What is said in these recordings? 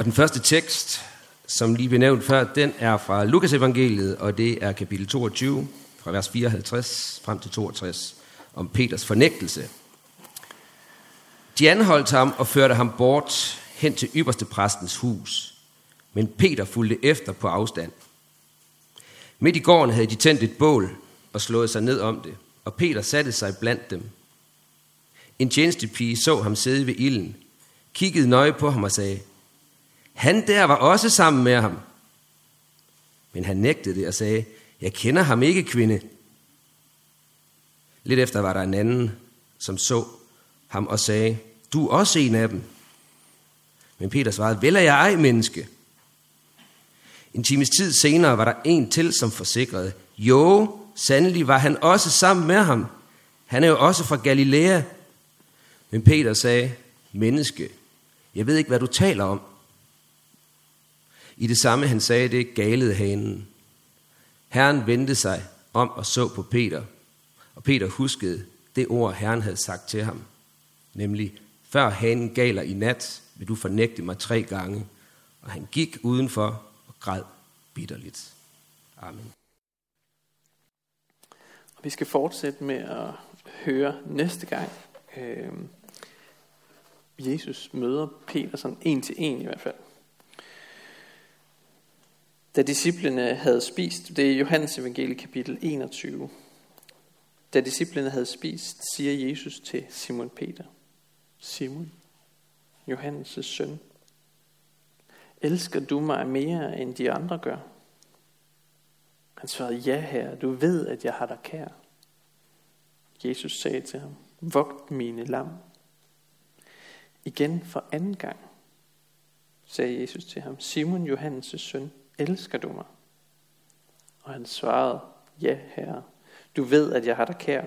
Og den første tekst, som lige blev nævnt før, den er fra Lukas evangeliet, og det er kapitel 22, fra vers 54 frem til 62, om Peters fornægtelse. De anholdt ham og førte ham bort hen til ypperste præstens hus, men Peter fulgte efter på afstand. Midt i gården havde de tændt et bål og slået sig ned om det, og Peter satte sig blandt dem. En tjenestepige så ham sidde ved ilden, kiggede nøje på ham og sagde, han der var også sammen med ham. Men han nægtede det og sagde, jeg kender ham ikke, kvinde. Lidt efter var der en anden, som så ham og sagde, du er også en af dem. Men Peter svarede, vel er jeg ej, menneske. En times tid senere var der en til, som forsikrede, jo, sandelig var han også sammen med ham. Han er jo også fra Galilea. Men Peter sagde, menneske, jeg ved ikke, hvad du taler om. I det samme han sagde det, galede hanen. Herren vendte sig om og så på Peter, og Peter huskede det ord, Herren havde sagt til ham, nemlig, før hanen galer i nat, vil du fornægte mig tre gange. Og han gik udenfor og græd bitterligt. Amen. Og vi skal fortsætte med at høre næste gang. Øh, Jesus møder Peter sådan en til en i hvert fald. Da disciplene havde spist, det er Johannes evangelie kapitel 21. Da disciplene havde spist, siger Jesus til Simon Peter, Simon, Johannes' søn, elsker du mig mere end de andre gør? Han svarede, ja herre, du ved, at jeg har dig kær. Jesus sagde til ham, vogt mine lam. Igen for anden gang sagde Jesus til ham, Simon Johannes' søn, elsker du mig? Og han svarede, ja herre, du ved, at jeg har dig kær.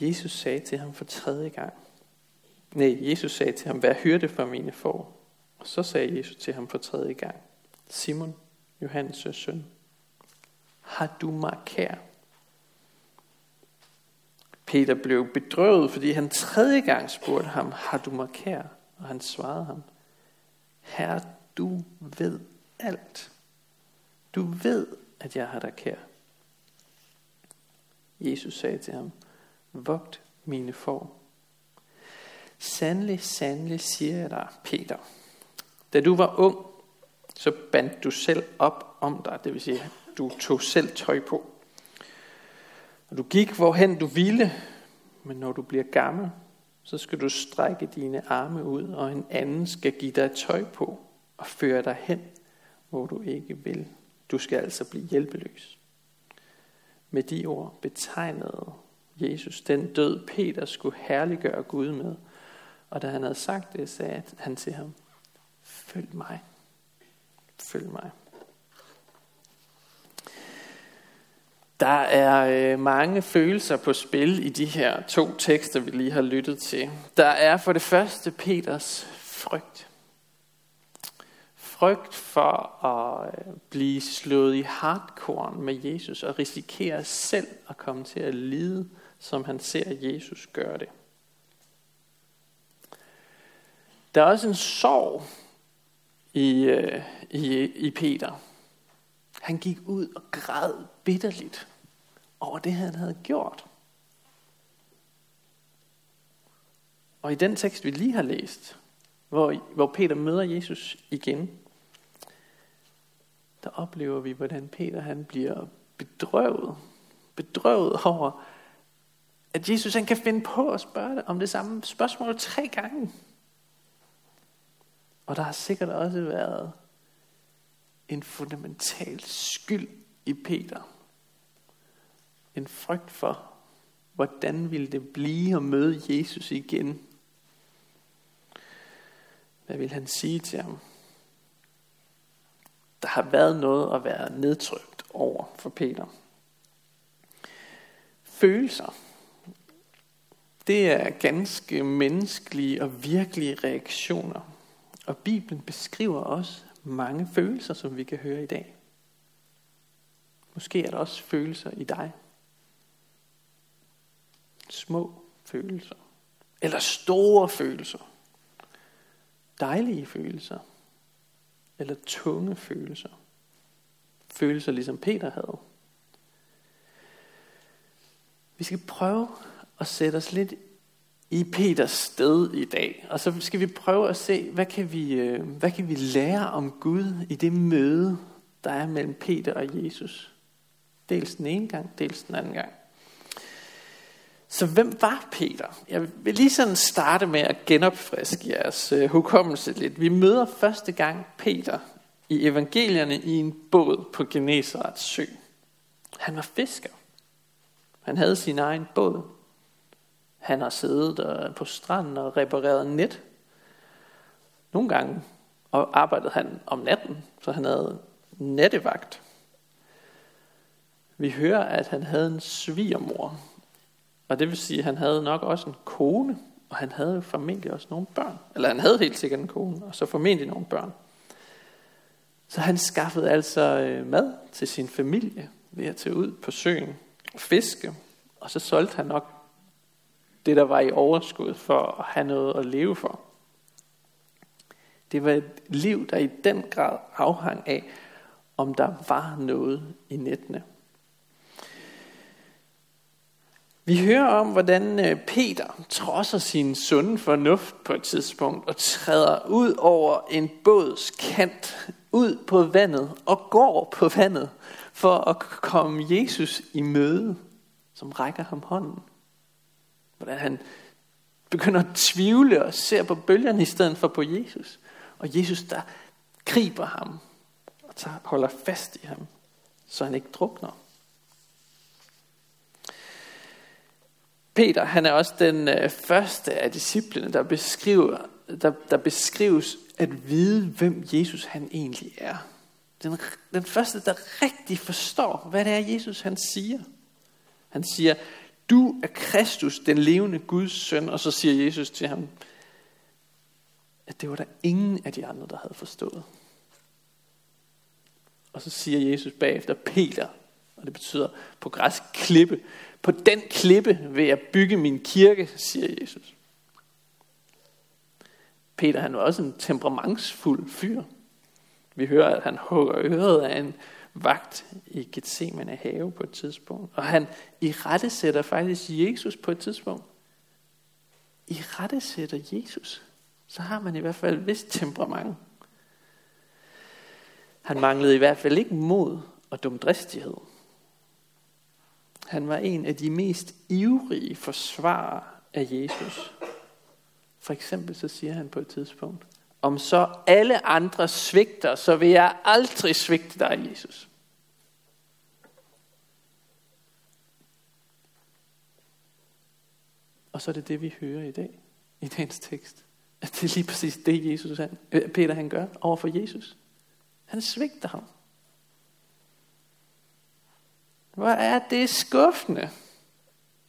Jesus sagde til ham for tredje gang, nej, Jesus sagde til ham, vær hyrde for mine får. Og så sagde Jesus til ham for tredje gang, Simon, Johannes' søn, har du mig kær? Peter blev bedrøvet, fordi han tredje gang spurgte ham, har du mig kær? Og han svarede ham, Herre, du ved alt. Du ved, at jeg har dig kær. Jesus sagde til ham, vogt mine får. Sandelig, sandelig siger jeg dig, Peter. Da du var ung, så bandt du selv op om dig, det vil sige, du tog selv tøj på. Og du gik hvorhen du ville, men når du bliver gammel, så skal du strække dine arme ud, og en anden skal give dig tøj på og føre dig hen, hvor du ikke vil. Du skal altså blive hjælpeløs. Med de ord betegnede Jesus den død, Peter skulle herliggøre Gud med. Og da han havde sagt det, sagde han til ham, følg mig. Følg mig. Der er øh, mange følelser på spil i de her to tekster, vi lige har lyttet til. Der er for det første Peters frygt. Frygt for at øh, blive slået i hardcore med Jesus og risikere selv at komme til at lide, som han ser Jesus gøre det. Der er også en sorg i, øh, i, i Peter. Han gik ud og græd bitterligt over det, han havde gjort. Og i den tekst, vi lige har læst, hvor, hvor Peter møder Jesus igen, der oplever vi, hvordan Peter han bliver bedrøvet. Bedrøvet over, at Jesus han kan finde på at spørge dig om det samme spørgsmål tre gange. Og der har sikkert også været en fundamental skyld i Peter. En frygt for, hvordan ville det blive at møde Jesus igen? Hvad vil han sige til ham? Der har været noget at være nedtrykt over for Peter. Følelser. Det er ganske menneskelige og virkelige reaktioner. Og Bibelen beskriver også mange følelser, som vi kan høre i dag. Måske er der også følelser i dig. Små følelser. Eller store følelser. dejlige følelser, eller tunge følelser. Følelser ligesom Peter havde. Vi skal prøve at sætte os lidt i Peters sted i dag. Og så skal vi prøve at se, hvad kan vi, øh, hvad kan vi lære om Gud i det møde, der er mellem Peter og Jesus. Dels den ene gang, dels den anden gang. Så hvem var Peter? Jeg vil lige sådan starte med at genopfriske jeres øh, hukommelse lidt. Vi møder første gang Peter i evangelierne i en båd på Genesarets sø. Han var fisker. Han havde sin egen båd. Han har siddet øh, på stranden og repareret net. Nogle gange og arbejdede han om natten, så han havde nattevagt. Vi hører, at han havde en svigermor, og det vil sige, at han havde nok også en kone, og han havde formentlig også nogle børn. Eller han havde helt sikkert en kone, og så formentlig nogle børn. Så han skaffede altså øh, mad til sin familie ved at tage ud på søen og fiske. Og så solgte han nok det, der var i overskud for at have noget at leve for. Det var et liv, der i den grad afhang af, om der var noget i nettene. Vi hører om, hvordan øh, Peter trodser sin sunde fornuft på et tidspunkt og træder ud over en båds kant, ud på vandet og går på vandet for at komme Jesus i møde, som rækker ham hånden. Hvordan han begynder at tvivle og ser på bølgerne i stedet for på Jesus. Og Jesus der griber ham og tager, holder fast i ham, så han ikke drukner. Peter, han er også den øh, første af disciplene, der, beskriver, der, der beskrives at vide, hvem Jesus han egentlig er. Den, den første, der rigtig forstår, hvad det er, Jesus han siger. Han siger, du er Kristus, den levende Guds søn, og så siger Jesus til ham, at det var der ingen af de andre, der havde forstået. Og så siger Jesus bagefter, Peter, og det betyder på græsk klippe, på den klippe vil jeg bygge min kirke, siger Jesus. Peter han var også en temperamentsfuld fyr. Vi hører, at han hugger øret af en vagt i Gethsemane have på et tidspunkt. Og han i rette sætter faktisk Jesus på et tidspunkt. I rette sætter Jesus. Så har man i hvert fald et vist temperament. Han manglede i hvert fald ikke mod og dumdristighed. Han var en af de mest ivrige forsvarere af Jesus. For eksempel så siger han på et tidspunkt, om så alle andre svigter, så vil jeg aldrig svigte dig, Jesus. Og så er det det, vi hører i dag, i dagens tekst. At det er lige præcis det, Jesus han, øh, Peter han gør over for Jesus. Han svigter ham. Hvor er det skuffende,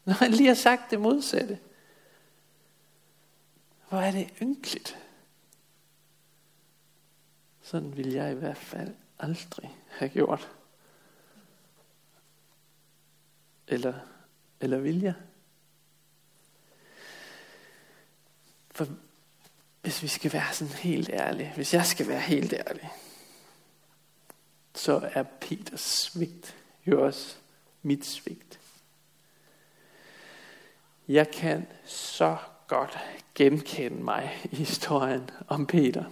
når han lige har sagt det modsatte. Hvor er det ynkeligt. Sådan vil jeg i hvert fald aldrig have gjort. Eller, eller vil jeg? For hvis vi skal være sådan helt ærlige, hvis jeg skal være helt ærlig, så er Peters svigt jo også mit svigt. Jeg kan så godt genkende mig i historien om Peter.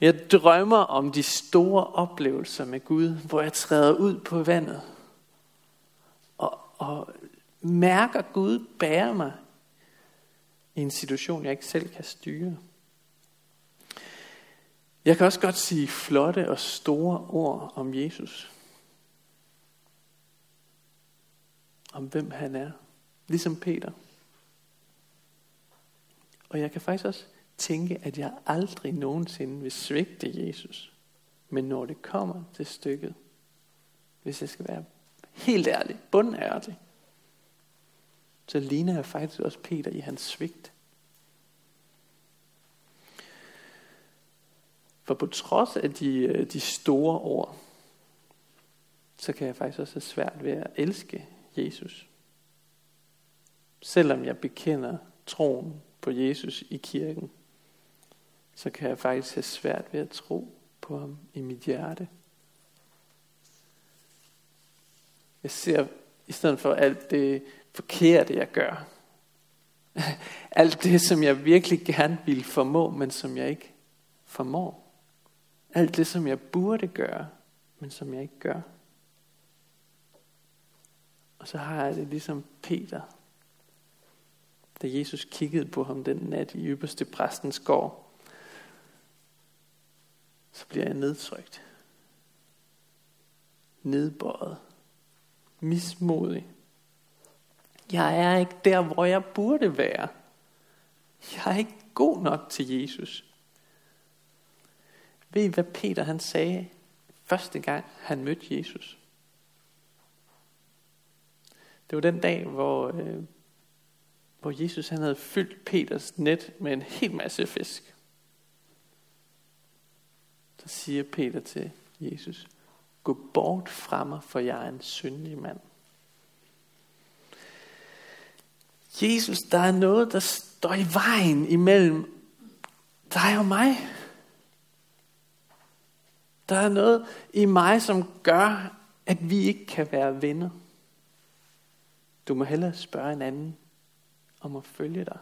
Jeg drømmer om de store oplevelser med Gud, hvor jeg træder ud på vandet og, og mærker Gud bære mig i en situation, jeg ikke selv kan styre. Jeg kan også godt sige flotte og store ord om Jesus. Om hvem han er. Ligesom Peter. Og jeg kan faktisk også tænke, at jeg aldrig nogensinde vil svigte Jesus. Men når det kommer til stykket, hvis jeg skal være helt ærlig, bundærlig, så ligner jeg faktisk også Peter i hans svigt. For på trods af de, øh, de store ord, så kan jeg faktisk også have svært ved at elske Jesus. Selvom jeg bekender troen på Jesus i kirken. så kan jeg faktisk have svært ved at tro på ham i mit hjerte. Jeg ser i stedet for alt det forkerte, jeg gør. Alt det, som jeg virkelig gerne vil formå, men som jeg ikke formår. Alt det, som jeg burde gøre, men som jeg ikke gør. Og så har jeg det ligesom Peter, da Jesus kiggede på ham den nat i ypperste præstens gård. Så bliver jeg nedtrykt. Nedbøjet. Mismodig. Jeg er ikke der, hvor jeg burde være. Jeg er ikke god nok til Jesus. Ved I, hvad Peter han sagde første gang, han mødte Jesus? Det var den dag, hvor, øh, hvor Jesus han havde fyldt Peters net med en hel masse fisk. Så siger Peter til Jesus, gå bort fra mig, for jeg er en syndig mand. Jesus, der er noget, der står i vejen imellem dig og mig. Der er noget i mig, som gør, at vi ikke kan være venner. Du må hellere spørge en anden om at følge dig.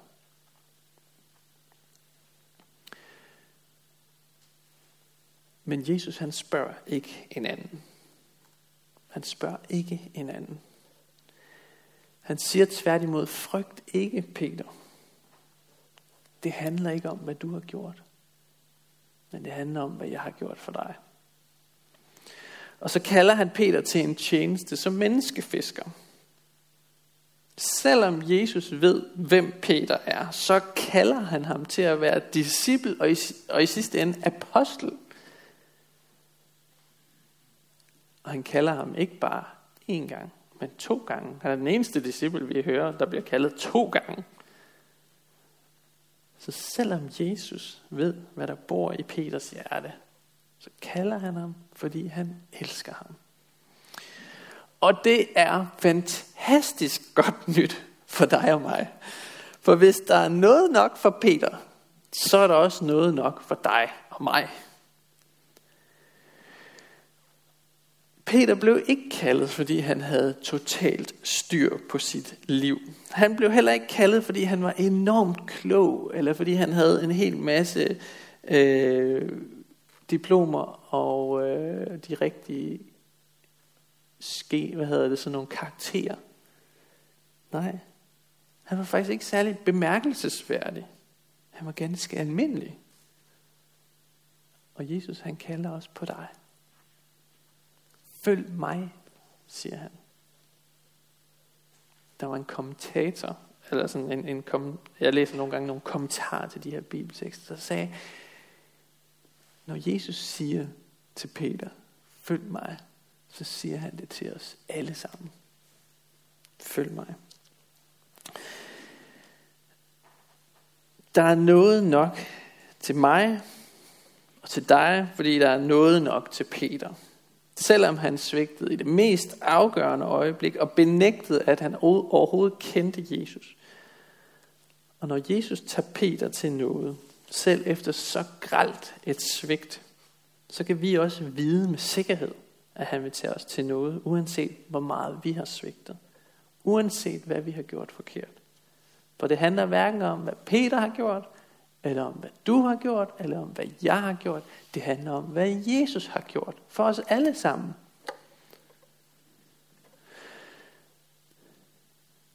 Men Jesus han spørger ikke en anden. Han spørger ikke en anden. Han siger tværtimod, frygt ikke, Peter. Det handler ikke om, hvad du har gjort. Men det handler om, hvad jeg har gjort for dig. Og så kalder han Peter til en tjeneste som menneskefisker. Selvom Jesus ved, hvem Peter er, så kalder han ham til at være disciple og i, og i sidste ende apostel. Og han kalder ham ikke bare én gang, men to gange. Han er den eneste disciple, vi hører, der bliver kaldet to gange. Så selvom Jesus ved, hvad der bor i Peters hjerte, så kalder han ham, fordi han elsker ham. Og det er fantastisk godt nyt for dig og mig. For hvis der er noget nok for Peter, så er der også noget nok for dig og mig. Peter blev ikke kaldet, fordi han havde totalt styr på sit liv. Han blev heller ikke kaldet, fordi han var enormt klog, eller fordi han havde en hel masse øh, diplomer og øh, de rigtige ske, hvad hedder det, sådan nogle karakterer. Nej, han var faktisk ikke særlig bemærkelsesværdig. Han var ganske almindelig. Og Jesus han kalder os på dig. Følg mig, siger han. Der var en kommentator, eller sådan en, en kom, jeg læser nogle gange nogle kommentarer til de her bibeltekster, der sagde, når Jesus siger til Peter, følg mig, så siger han det til os alle sammen. Følg mig. Der er noget nok til mig og til dig, fordi der er noget nok til Peter selvom han svigtede i det mest afgørende øjeblik og benægtede, at han overhovedet kendte Jesus. Og når Jesus tager Peter til noget, selv efter så gralt et svigt, så kan vi også vide med sikkerhed, at han vil tage os til noget, uanset hvor meget vi har svigtet. Uanset hvad vi har gjort forkert. For det handler hverken om, hvad Peter har gjort, eller om hvad du har gjort, eller om hvad jeg har gjort. Det handler om, hvad Jesus har gjort for os alle sammen.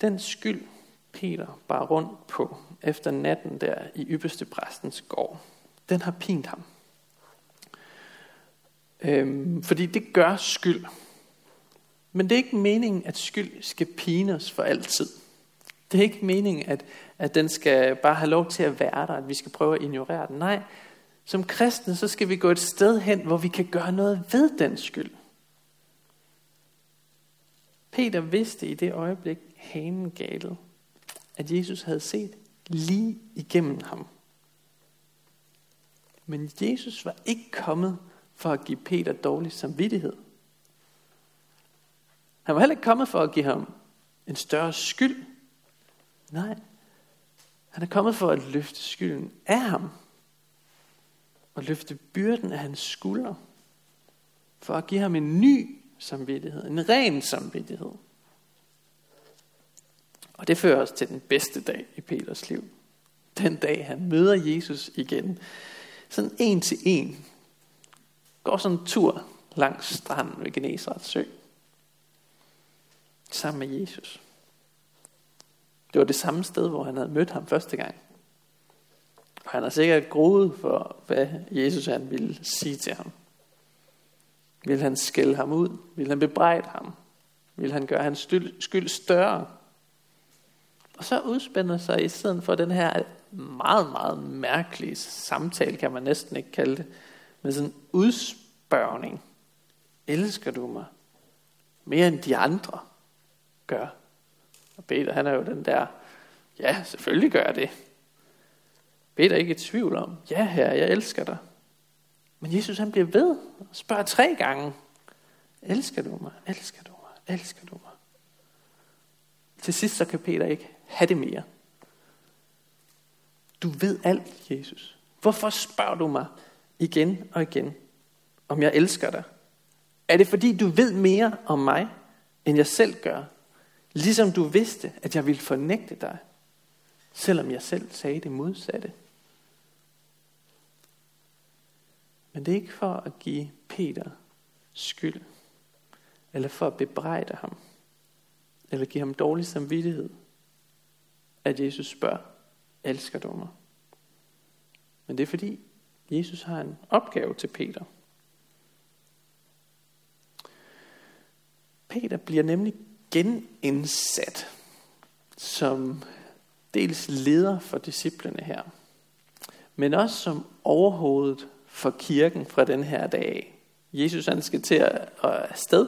Den skyld, Peter bar rundt på efter natten der i ypperste præstens gård, den har pint ham. Øhm, fordi det gør skyld. Men det er ikke meningen, at skyld skal pine os for altid. Det er ikke meningen, at, at den skal bare have lov til at være der, at vi skal prøve at ignorere den. Nej, som kristne, så skal vi gå et sted hen, hvor vi kan gøre noget ved den skyld. Peter vidste i det øjeblik, hanen galet, at Jesus havde set lige igennem ham. Men Jesus var ikke kommet for at give Peter dårlig samvittighed. Han var heller ikke kommet for at give ham en større skyld. Nej, han er kommet for at løfte skylden af ham. og løfte byrden af hans skuldre, for at give ham en ny samvittighed, en ren samvittighed. Og det fører os til den bedste dag i Peters liv. Den dag, han møder Jesus igen. Sådan en til en. Går sådan en tur langs stranden ved Genesrets sø. Sammen med Jesus. Det var det samme sted, hvor han havde mødt ham første gang. Og han har sikkert groet for, hvad Jesus han ville sige til ham. Vil han skælde ham ud? Vil han bebrejde ham? Vil han gøre hans skyld større? Og så udspænder sig i stedet for den her meget, meget mærkelige samtale, kan man næsten ikke kalde det, med sådan en udspørgning. Elsker du mig mere end de andre gør? Og Peter, han er jo den der, ja, selvfølgelig gør jeg det. Peter er ikke i tvivl om, ja herre, jeg elsker dig. Men Jesus han bliver ved og spørger tre gange, elsker du mig, elsker du mig, elsker du mig? Til sidst så kan Peter ikke have det mere. Du ved alt, Jesus. Hvorfor spørger du mig igen og igen, om jeg elsker dig? Er det fordi, du ved mere om mig, end jeg selv gør? Ligesom du vidste, at jeg ville fornægte dig, selvom jeg selv sagde det modsatte. Men det er ikke for at give Peter skyld, eller for at bebrejde ham, eller give ham dårlig samvittighed, at Jesus spørger, elsker du mig? Men det er fordi, Jesus har en opgave til Peter. Peter bliver nemlig genindsat som dels leder for disciplene her, men også som overhovedet for kirken fra den her dag. Jesus han skal til at, at afsted,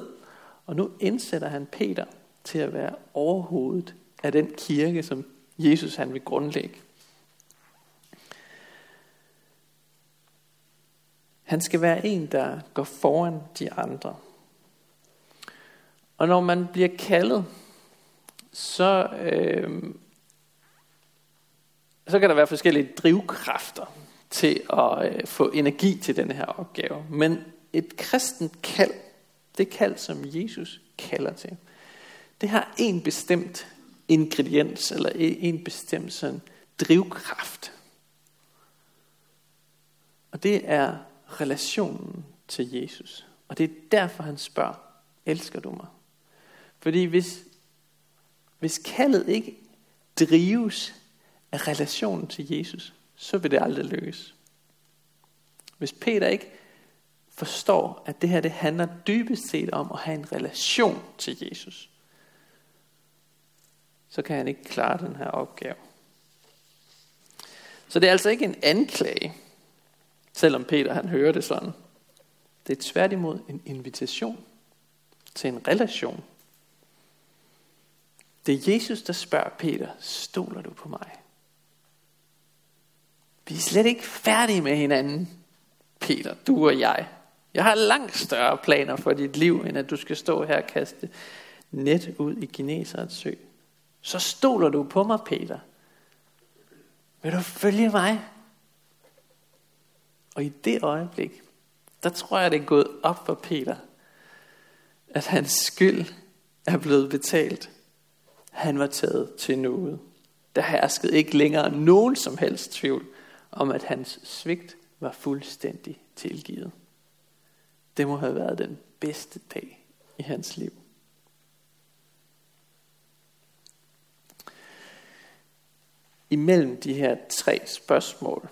og nu indsætter han Peter til at være overhovedet af den kirke, som Jesus han vil grundlægge. Han skal være en, der går foran de andre. Og når man bliver kaldet, så, øh, så kan der være forskellige drivkræfter til at øh, få energi til den her opgave. Men et kristent kald, det kald, som Jesus kalder til, det har en bestemt ingrediens, eller en bestemt sådan drivkraft. Og det er relationen til Jesus. Og det er derfor, han spørger, elsker du mig? Fordi hvis, hvis kaldet ikke drives af relationen til Jesus, så vil det aldrig lykkes. Hvis Peter ikke forstår, at det her det handler dybest set om at have en relation til Jesus, så kan han ikke klare den her opgave. Så det er altså ikke en anklage, selvom Peter han hører det sådan. Det er tværtimod en invitation til en relation. Det er Jesus, der spørger Peter, stoler du på mig? Vi er slet ikke færdige med hinanden, Peter, du og jeg. Jeg har langt større planer for dit liv, end at du skal stå her og kaste net ud i Geneserets sø. Så stoler du på mig, Peter. Vil du følge mig? Og i det øjeblik, der tror jeg, det er gået op for Peter, at hans skyld er blevet betalt. Han var taget til noget. Der herskede ikke længere nogen som helst tvivl om, at hans svigt var fuldstændig tilgivet. Det må have været den bedste dag i hans liv. Imellem de her tre spørgsmål,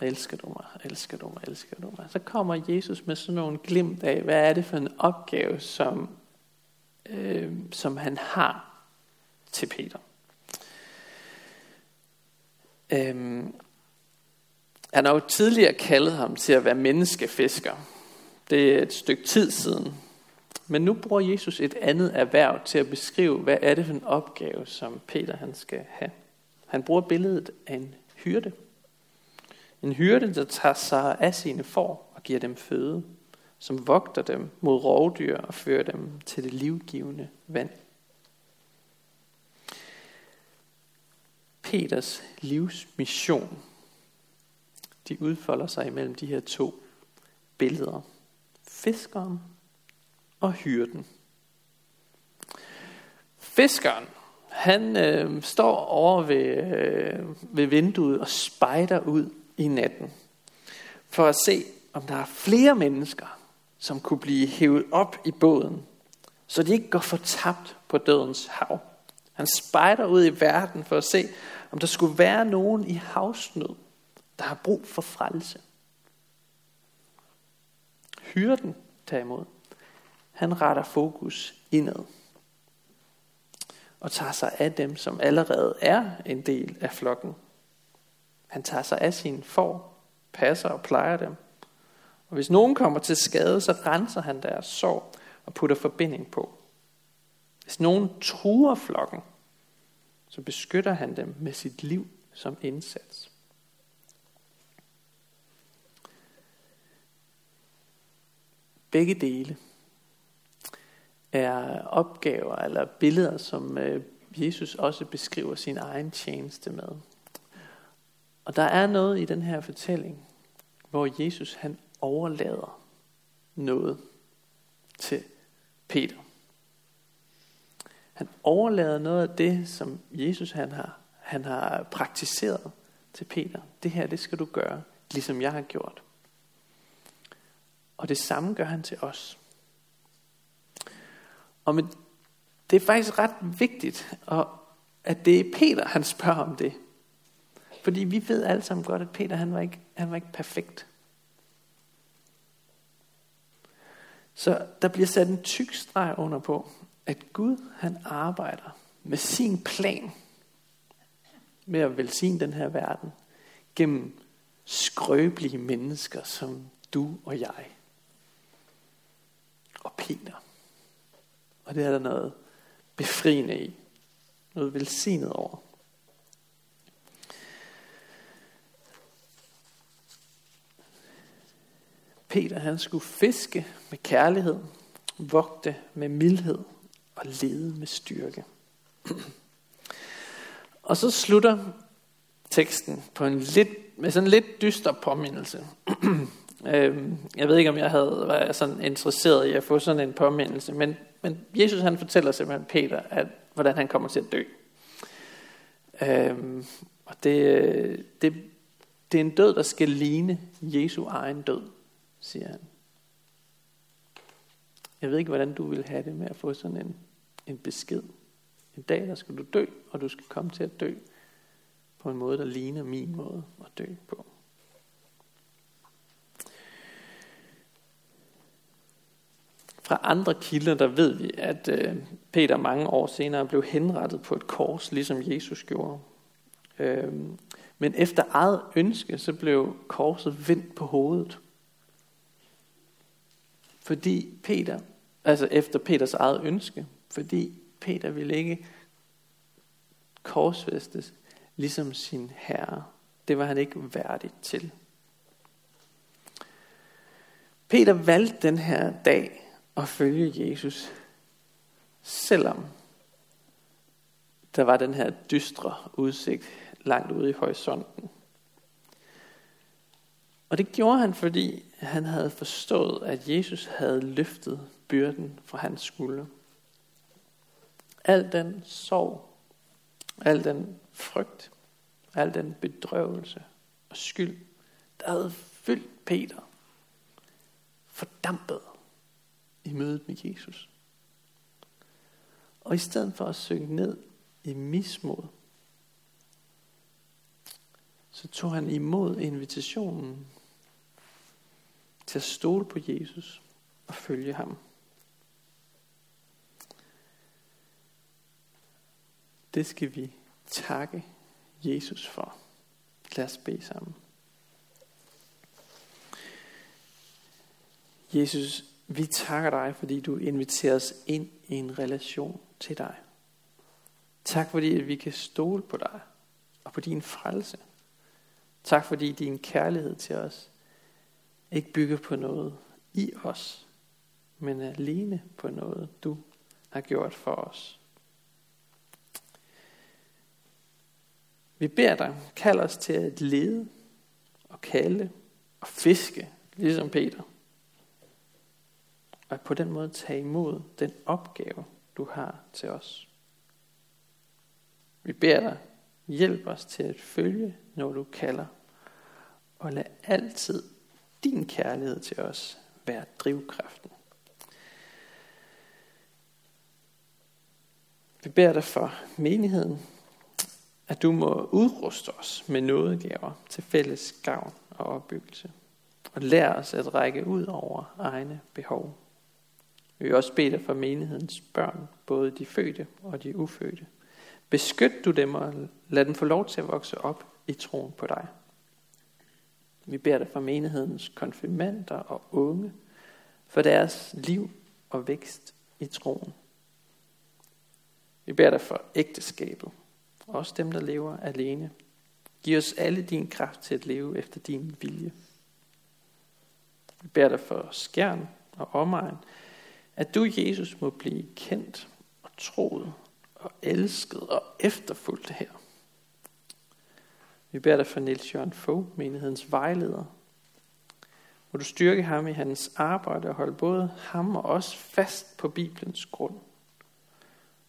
elsker du mig, elsker du mig, elsker du mig, så kommer Jesus med sådan nogle glimt af, hvad er det for en opgave, som, øh, som han har til Peter. Øhm, han har jo tidligere kaldet ham til at være menneskefisker. Det er et stykke tid siden. Men nu bruger Jesus et andet erhverv til at beskrive, hvad er det for en opgave, som Peter han skal have. Han bruger billedet af en hyrde. En hyrde, der tager sig af sine får og giver dem føde, som vogter dem mod rovdyr og fører dem til det livgivende vand. Peters livsmission de udfolder sig imellem de her to billeder. Fiskeren og hyrden. Fiskeren, han øh, står over ved, øh, ved vinduet og spejder ud i natten for at se, om der er flere mennesker, som kunne blive hævet op i båden, så de ikke går fortabt på dødens hav. Han spejder ud i verden for at se, om der skulle være nogen i havsnød, der har brug for frelse. Hyrden derimod, han retter fokus indad og tager sig af dem, som allerede er en del af flokken. Han tager sig af sine får, passer og plejer dem. Og hvis nogen kommer til skade, så renser han deres sår og putter forbinding på. Hvis nogen truer flokken, så beskytter han dem med sit liv som indsats. Begge dele er opgaver eller billeder, som øh, Jesus også beskriver sin egen tjeneste med. Og der er noget i den her fortælling, hvor Jesus han overlader noget til Peter. Han overlader noget af det, som Jesus han har, han har praktiseret til Peter. Det her, det skal du gøre, ligesom jeg har gjort. Og det samme gør han til os. Og men, det er faktisk ret vigtigt, at det er Peter, han spørger om det. Fordi vi ved alle sammen godt, at Peter han var ikke, han var ikke perfekt. Så der bliver sat en tyk streg under på, at Gud han arbejder med sin plan med at velsigne den her verden gennem skrøbelige mennesker som du og jeg og Peter. Og det er der noget befriende i. Noget velsignet over. Peter han skulle fiske med kærlighed, vogte med mildhed og lede med styrke. Og så slutter teksten på en lidt, med sådan en lidt dyster påmindelse. Øhm, jeg ved ikke, om jeg havde været sådan interesseret i at få sådan en påmindelse, men, men Jesus han fortæller simpelthen Peter, at, hvordan han kommer til at dø. Øhm, og det, det, det er en død, der skal ligne Jesu egen død, siger han. Jeg ved ikke, hvordan du vil have det med at få sådan en, en besked. En dag, der skal du dø, og du skal komme til at dø på en måde, der ligner min måde at dø på. Fra andre kilder, der ved vi, at øh, Peter mange år senere blev henrettet på et kors, ligesom Jesus gjorde. Øh, men efter eget ønske, så blev korset vendt på hovedet. Fordi Peter, altså efter Peters eget ønske, fordi Peter ville ikke korsfæstes ligesom sin herre. Det var han ikke værdig til. Peter valgte den her dag at følge Jesus, selvom der var den her dystre udsigt langt ude i horisonten. Og det gjorde han, fordi han havde forstået, at Jesus havde løftet byrden fra hans skulder. Al den sorg, al den frygt, al den bedrøvelse og skyld, der havde fyldt Peter, fordampet i mødet med Jesus. Og i stedet for at synke ned i mismod, så tog han imod invitationen til at stole på Jesus og følge ham. Det skal vi takke Jesus for. Lad os bede sammen. Jesus, vi takker dig, fordi du inviterer os ind i en relation til dig. Tak fordi vi kan stole på dig og på din frelse. Tak fordi din kærlighed til os ikke bygger på noget i os, men alene på noget, du har gjort for os. Vi beder dig, kald os til at lede og kalde og fiske, ligesom Peter. Og på den måde tage imod den opgave, du har til os. Vi beder dig, hjælp os til at følge, når du kalder, og lad altid din kærlighed til os være drivkraften. Vi beder dig for menigheden, at du må udruste os med nådegaver til fælles gavn og opbyggelse. Og lær os at række ud over egne behov. Vi vil også bede dig for menighedens børn, både de fødte og de ufødte. Beskyt du dem og lad dem få lov til at vokse op i troen på dig. Vi beder dig for menighedens konfirmander og unge, for deres liv og vækst i troen. Vi beder dig for ægteskabet, også dem, der lever alene. Giv os alle din kraft til at leve efter din vilje. Vi beder dig for skærn og omegn, at du, Jesus, må blive kendt og troet og elsket og efterfulgt her. Vi beder dig for Niels Jørgen Fogh, menighedens vejleder. Må du styrke ham i hans arbejde og holde både ham og os fast på Bibelens grund.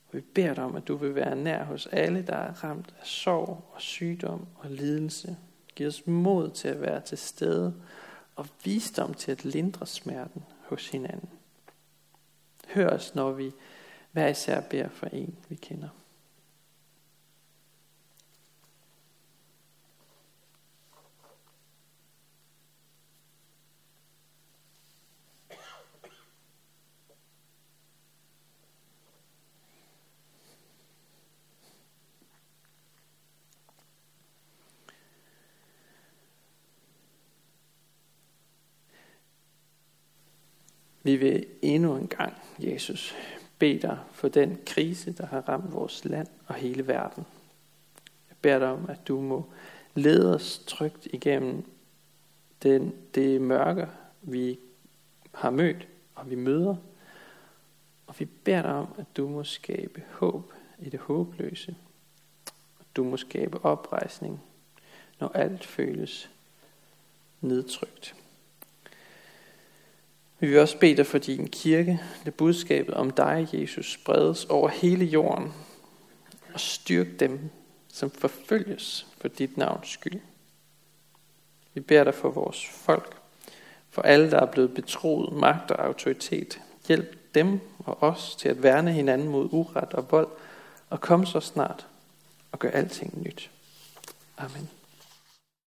Og vi beder dig om, at du vil være nær hos alle, der er ramt af sorg og sygdom og lidelse. Giv os mod til at være til stede og visdom til at lindre smerten hos hinanden. Hør os, når vi hver især beder for en, vi kender. Vi vil endnu en gang, Jesus, bede dig for den krise, der har ramt vores land og hele verden. Jeg beder dig om, at du må lede os trygt igennem den, det mørke, vi har mødt og vi møder. Og vi beder dig om, at du må skabe håb i det håbløse. Du må skabe oprejsning, når alt føles nedtrykt. Vi vil også bede dig for din kirke, det budskabet om dig, Jesus, spredes over hele jorden, og styrk dem, som forfølges for dit navns skyld. Vi beder dig for vores folk, for alle, der er blevet betroet magt og autoritet. Hjælp dem og os til at værne hinanden mod uret og vold, og kom så snart og gør alting nyt. Amen.